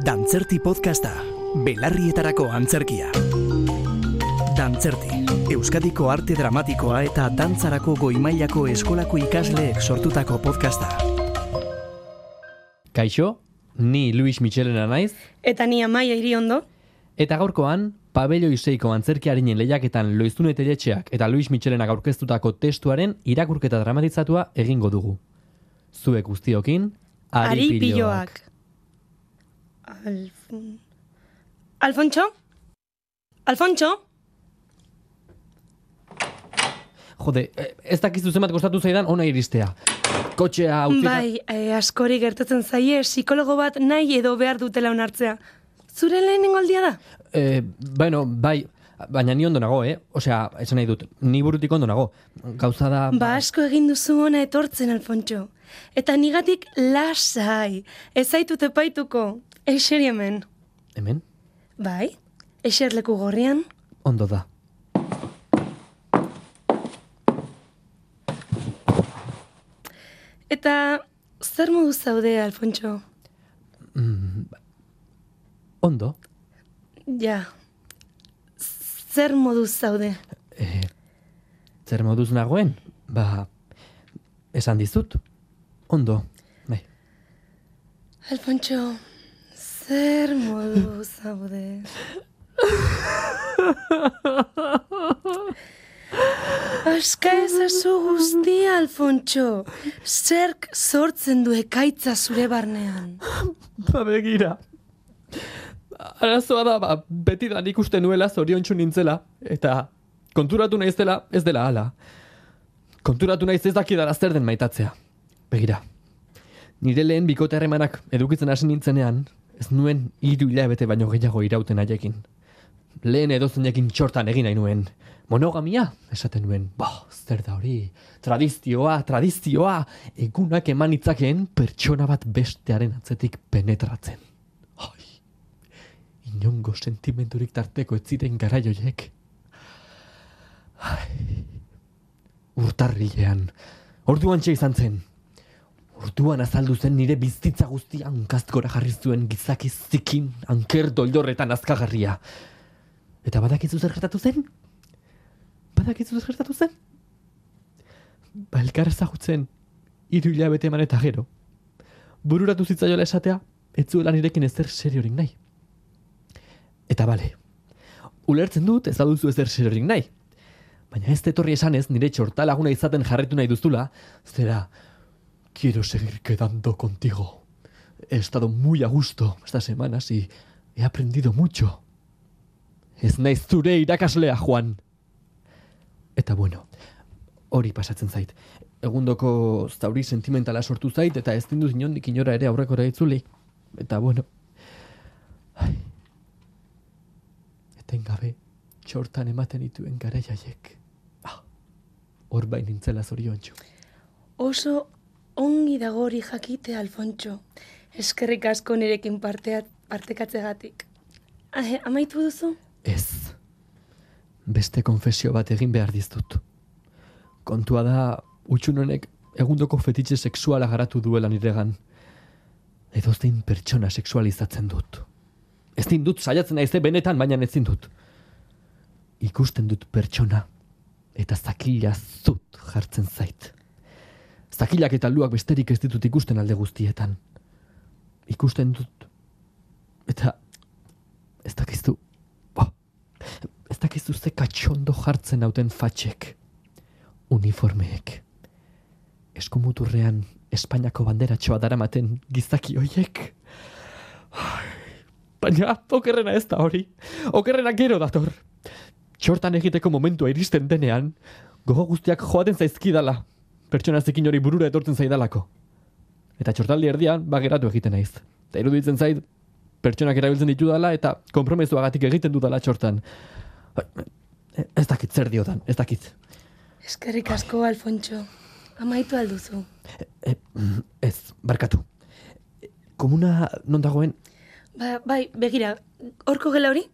Dantzerti podcasta, belarrietarako antzerkia. Dantzerti, Euskadiko arte dramatikoa eta dantzarako goimailako eskolako ikasleek sortutako podcasta. Kaixo, ni Luis Michelena naiz, Eta ni amaia iriondo. eta gaurkoan, Pabello Iseiko antzerkiarinen lehiaketan Loiztune Teletxeak eta Luis Michelenak aurkeztutako testuaren irakurketa dramatitzatua egingo dugu. Zuek guztiokin, Ari Ari piloak. Alfon... Alfontxo? Alfontxo? Jode, eh, ez dakizu zenbat kostatu zaidan ona iristea. Kotxea utzita... Bai, e, askori gertatzen zaie psikologo bat nahi edo behar dutela onartzea. Zure lehenengo aldia da? Eh, bueno, bai, baina ni ondo nago, eh? Osea, esan nahi dut, ni burutik ondo nago. Gauza da... Ba asko egin duzu ona etortzen, Alfontxo. Eta nigatik lasai. Ez zaitut epaituko. Eseri hemen. Hemen, Bai, eserleku gorrian. ondo da. Eta zer modu zaude, Alfontxo? Ondo, Ja. Zer modu zaude? eh, zer moduz nagoen? Ba, esan dizut. Ondo, bai. Alfontxo, zer modu zaude? Aska ezazu guztia, Alfontxo. Zerk sortzen du ekaitza zure barnean. Ba, begira. Arazoa da, ba, beti da nik uste nuela zoriontsu nintzela, eta konturatu naiz dela, ez dela hala. Konturatu naiz ez dakidara zer den maitatzea. Begira, nire lehen bikote harremanak edukitzen hasi nintzenean, ez nuen hiru hilabete baino gehiago irauten haiekin. Lehen edozeinekin txortan egin nahi nuen. Monogamia, esaten nuen, ba, zer da hori, tradizioa, tradizioa, egunak eman itzakeen pertsona bat bestearen atzetik penetratzen. Ai, inongo sentimenturik tarteko ez ziren garaioiek. Ai, urtarrilean, orduan txe izan zen. Orduan azaldu zen nire bizitza guztia hankaztkora jarri zuen gizaki zikin, anker doldorretan azkagarria. Eta badakizu zer gertatu zen? Badakizu zer gertatu zen? Ba, elkar ezagutzen, hiru hilabete eman eta gero. Bururatu zitzaiola esatea, ez zuela nirekin ezer seriorik nahi. Eta bale, ulertzen dut ez baduzu ezer seriorik nahi. Baina ez etorri esanez nire txorta laguna izaten jarretu nahi duzula, zera, quiero seguir quedando contigo. He estado muy a gusto estas semanas y he aprendido mucho. Ez naiz zure irakaslea, Juan. Eta bueno, hori pasatzen zait. Egundoko zauri sentimentala sortu zait, eta ez dinduz inondik inora ere aurrekora itzuli. Eta bueno, ai, etengabe txortan ematen dituen garaiaiek. Ah, hor bain nintzela zoriontsu. Oso ongi dago hori jakite, Alfontxo. Eskerrik asko nirekin partea, partekatzegatik. Ah, amaitu duzu? Ez. Beste konfesio bat egin behar diztut. Kontua da, utxun honek egundoko fetitxe sexuala garatu duela niregan. Edozein pertsona sexualizatzen dut. Ez dut saiatzen naize benetan, baina ezin dut. Ikusten dut pertsona, eta zakila zut jartzen zait. Zakilak eta luak besterik ez ditut ikusten alde guztietan. Ikusten dut, eta ez dakiztu, Ba, ez dakizu ze katxondo jartzen nauten fatxek. Uniformeek. Eskumuturrean Espainiako banderatxoa daramaten gizaki hoiek. Ai, Baina, okerrena ez da hori. Okerrena gero dator. Txortan egiteko momentua iristen denean, gogo guztiak joaten zaizkidala. Pertsona zekin hori burura etortzen zaidalako. Eta txortaldi erdian, bageratu egiten naiz. Eta iruditzen zait, pertsonak erabiltzen ditudala eta konpromezuagatik egiten dudala txortan. Ez dakit zer diotan, ez dakit. Eskerrik asko, Alfontxo. Amaitu alduzu. E, mm, ez, barkatu. E, Komuna non dagoen, Ba, bai, begira, horko gela hori?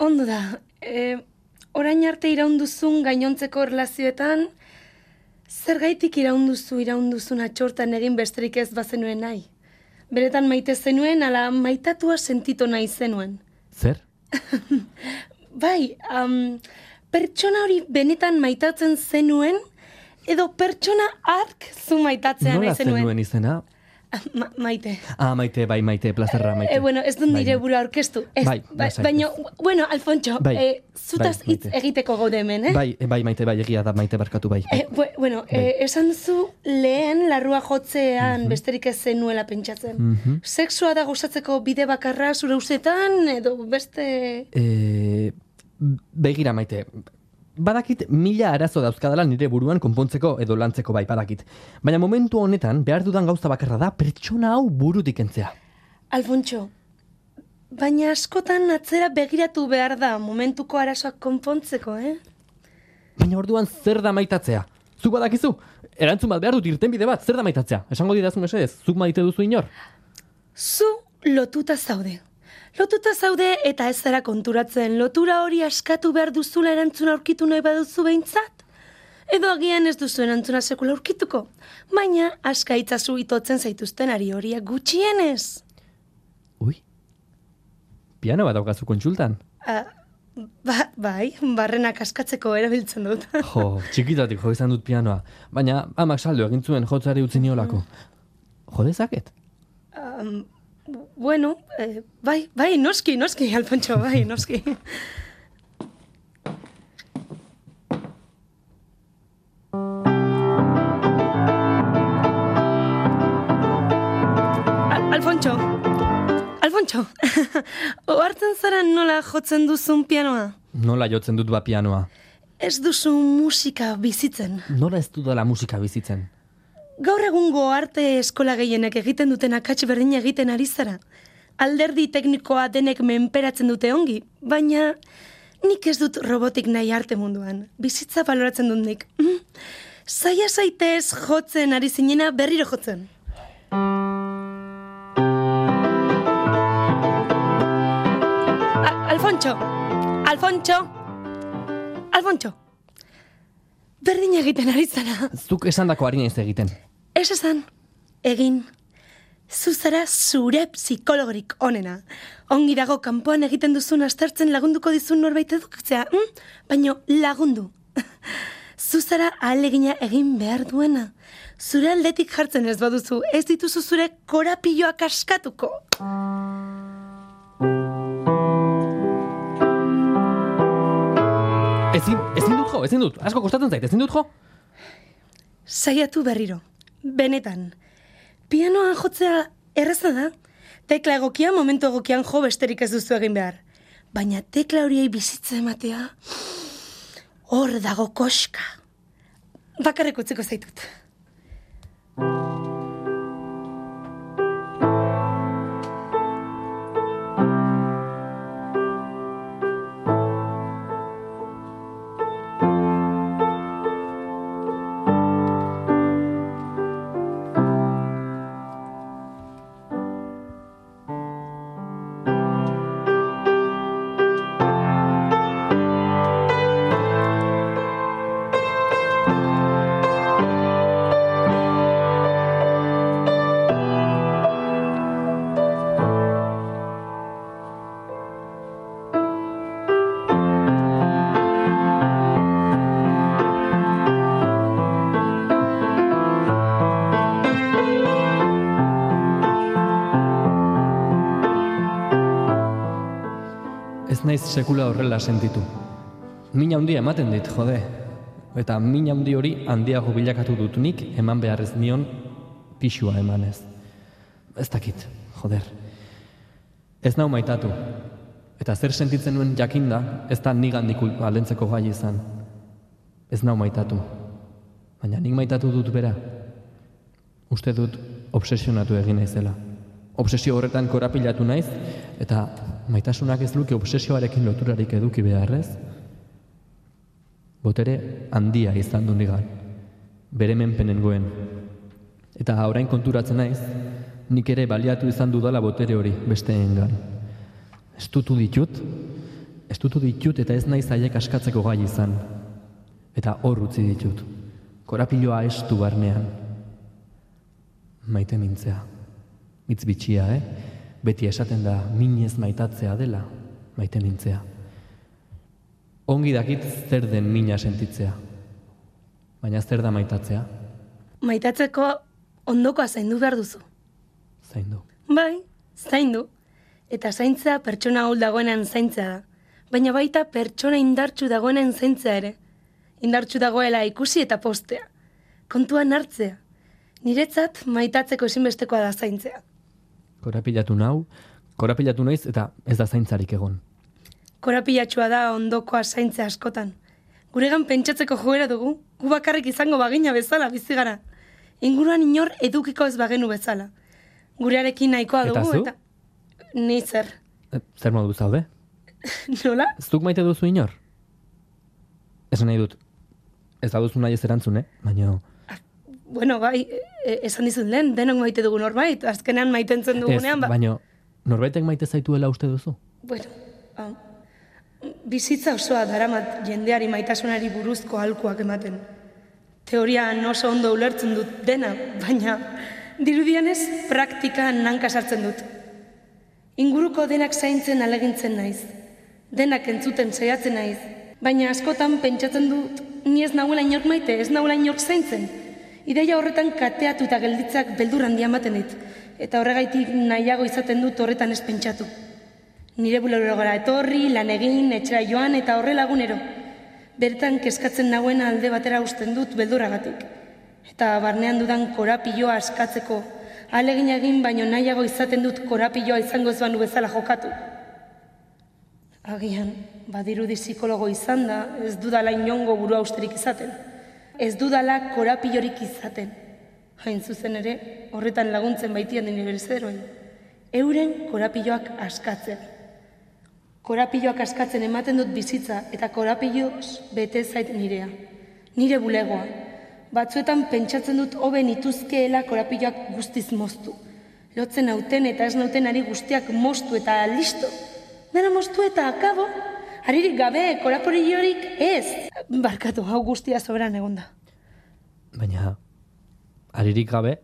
Ondo da, e, orain arte iraunduzun gainontzeko erlazioetan, zergaitik iraunduzu iraunduzun atxortan egin besterik ez bazenuen nahi. Beretan maite zenuen, ala maitatua sentitu nahi zenuen. Zer? Bai, um, pertsona hori benetan maitatzen zenuen, edo pertsona ark zu maitatzea Nola nahi zenuen. zenuen izena? Ma, maite. Ah, maite, bai, maite, plazerra, maite. E, bueno, ez dut nire Bai. burua aurkeztu. Ez, Bai, ba- lasai, baina, bueno, Alfontxo, Bai, eh, zutaz bai, hitz maite. egiteko gaude hemen, eh? Bai, e, bai, maite, bai, egia da, maite barkatu, bai. Eh, bue- bueno, eh, esan duzu lehen larrua jotzean besterik ez zenuela pentsatzen. Mhm. Sexua da gozatzeko bide bakarra zure ustetan, edo beste... E, begira maite, badakit mila arazo dauzkadala nire buruan konpontzeko edo lantzeko bai, badakit. Baina momentu honetan, behar dudan gauza bakarra da, pertsona hau burutik entzea. Alfontxo, baina askotan atzera begiratu behar da momentuko arazoak konpontzeko, eh? Baina orduan zer da maitatzea? Zuk badakizu? Erantzun bat behar dut irtenbide bat, zer da maitatzea? Esango didazu mesedez, zuk maite duzu inor? Zu lotuta zaude. Lotuta zaude eta ez zara konturatzen lotura hori askatu behar duzula erantzuna aurkitu nahi baduzu behintzat. Edo agian ez duzu erantzuna sekula aurkituko. Baina aska itzazu itotzen zaituzten ari horiak gutxienez. Ui, piano bat daukazu kontsultan. Ah, ba, bai, barrenak askatzeko erabiltzen dut. Jo, txikitatik jo izan dut pianoa. Baina amak saldo egin zuen jotzari utzi niolako. Jo dezaket? Um, bueno, eh, bai, bai, noski, noski, Alfontxo, bai, noski. Al Alfontxo, Alfontxo, ohartzen zara nola jotzen duzun pianoa? Nola jotzen dut ba pianoa? Ez duzu musika bizitzen. Nola ez dudala musika bizitzen? Gaur egungo arte eskola gehienek egiten duten akats berdin egiten ari zara. Alderdi teknikoa denek menperatzen dute ongi, baina nik ez dut robotik nahi arte munduan. Bizitza baloratzen dut nik. Mm. Zaila zaitez jotzen ari zinena berriro jotzen. Al- Alfontxo! Alfontxo! Alfontxo! Berdin egiten ari zara. Zuk esandako ari naiz egiten. Ez esan, egin. Zu zara zure psikologorik onena. Ongi dago kanpoan egiten duzun aztertzen lagunduko dizun norbait edukitzea, hm? baino lagundu. Zu zara ahalegina egin behar duena. Zure aldetik jartzen ez baduzu, ez dituzu zure korapilloak askatuko. Ezin, ezin dut jo, ezin dut. Asko kostatzen zait, ezin dut jo. Saiatu berriro. Benetan. Pianoan jotzea erraza da. Tekla egokia momentu egokian jo besterik ez duzu egin behar. Baina tekla horiei bizitza ematea, hor dago koska. Bakarrik utziko zaitut. Ez naiz sekula horrela sentitu. Mina handia ematen dit, jode. Eta mina handi hori handiago bilakatu dut nik eman behar ez nion pixua emanez. Ez dakit, joder. Ez nau maitatu. Eta zer sentitzen nuen jakinda, ez da nigandik aldentzeko gai izan. Ez nau maitatu. Baina nik maitatu dut bera. Uste dut obsesionatu egin naizela. Obsesio horretan korapilatu naiz, eta maitasunak ez luke obsesioarekin loturarik eduki beharrez. Botere handia izan du nigan. Bere menpenen goen. Eta orain konturatzen naiz, nik ere baliatu izan dudala botere hori besteengan. Estutu ditut, estutu ditut eta ez naiz haiek askatzeko gai izan. Eta hor utzi ditut. Korapiloa estu barnean. Maite mintzea. Itz bitxia, eh? Beti esaten da minez maitatzea dela, maite mintzea. Ongi dakit zer den mina sentitzea. Baina zer da maitatzea? Maitatzeko ondokoa zaindu behar duzu. Zaindu. Bai, zaindu. Eta zaintzea pertsona hul dagoenean zaintzea da. Baina baita pertsona indartsu dagoenean zaintzea ere. Indartsu dagoela ikusi eta postea. Kontuan hartzea. Niretzat maitatzeko ezinbestekoa da zaintzea. Korapilatu nau, korapilatu naiz eta ez da zaintzarik egon. Korapilatxua da ondokoa zaintzea askotan. Guregan pentsatzeko joera dugu, gu bakarrik izango bagina bezala bizi gara. Inguruan inor edukiko ez bagenu bezala. Gurearekin nahikoa Eta dugu zu? eta... Ni zer. E, zer modu zaude? Nola? Zuk maite duzu inor? Esan nahi dut. Ez da duzu nahi ez erantzun, eh? Baina... Bueno, bai, e- esan dizut lehen, denok maite dugu norbait, azkenean maitentzen dugunean, ez, ba... baina norbaitek maite zaituela uste duzu? Bueno, ah, bizitza osoa daramat jendeari maitasunari buruzko alkuak ematen. Teorian oso ondo ulertzen dut dena, baina dirudianez praktikan nanka sartzen dut. Inguruko denak zaintzen alegintzen naiz. Denak entzuten saiatzen naiz. Baina askotan pentsatzen dut ni ez nahuela inork maite, ez nahuela inork zaintzen. Ideia horretan kateatu eta gelditzak beldur handia ematen dit. Eta horregaitik nahiago izaten dut horretan ez pentsatu. Nire bulerogara etorri, lan egin, etxera joan eta horre lagunero. Bertan kezkatzen nagoen alde batera usten dut beldurragatik. Eta barnean dudan korapiloa askatzeko, alegin egin baino nahiago izaten dut korapiloa izango ez banu bezala jokatu. Agian, badirudi psikologo izan da, ez dudala inongo burua usterik izaten. Ez dudala korapilorik izaten. Hain zuzen ere, horretan laguntzen baitian den bezeroen. Euren korapiloak askatzen. Korapiloak askatzen ematen dut bizitza eta korapiloz bete zait nirea. Nire bulegoa. Batzuetan pentsatzen dut hoben ituzkeela korapiloak guztiz moztu. Lotzen nauten eta ez nauten ari guztiak moztu eta listo. Dena moztu eta akabo. Haririk gabe, korapillorik ez. Barkatu, hau guztia sobran egonda. Baina, aririk gabe,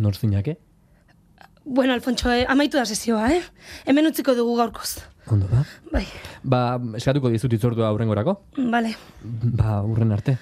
nor zinake? Bueno, Alfontxo, eh, amaitu da sesioa, eh? Hemen utziko dugu gaurkoz. Ondo ba? Bai, Ba, eskatuko dizut itzordua aurrengorako? bale. Ba, urren arte.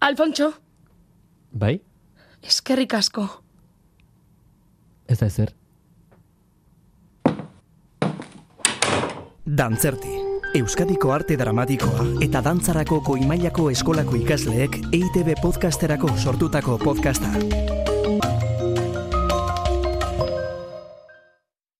Alfontxo, Bai? Eskerrik asko. Ez da ezer. Dantzerti. Euskadiko arte dramatikoa eta dantzarako goimailako eskolako ikasleek EITB podcasterako sortutako podcasta.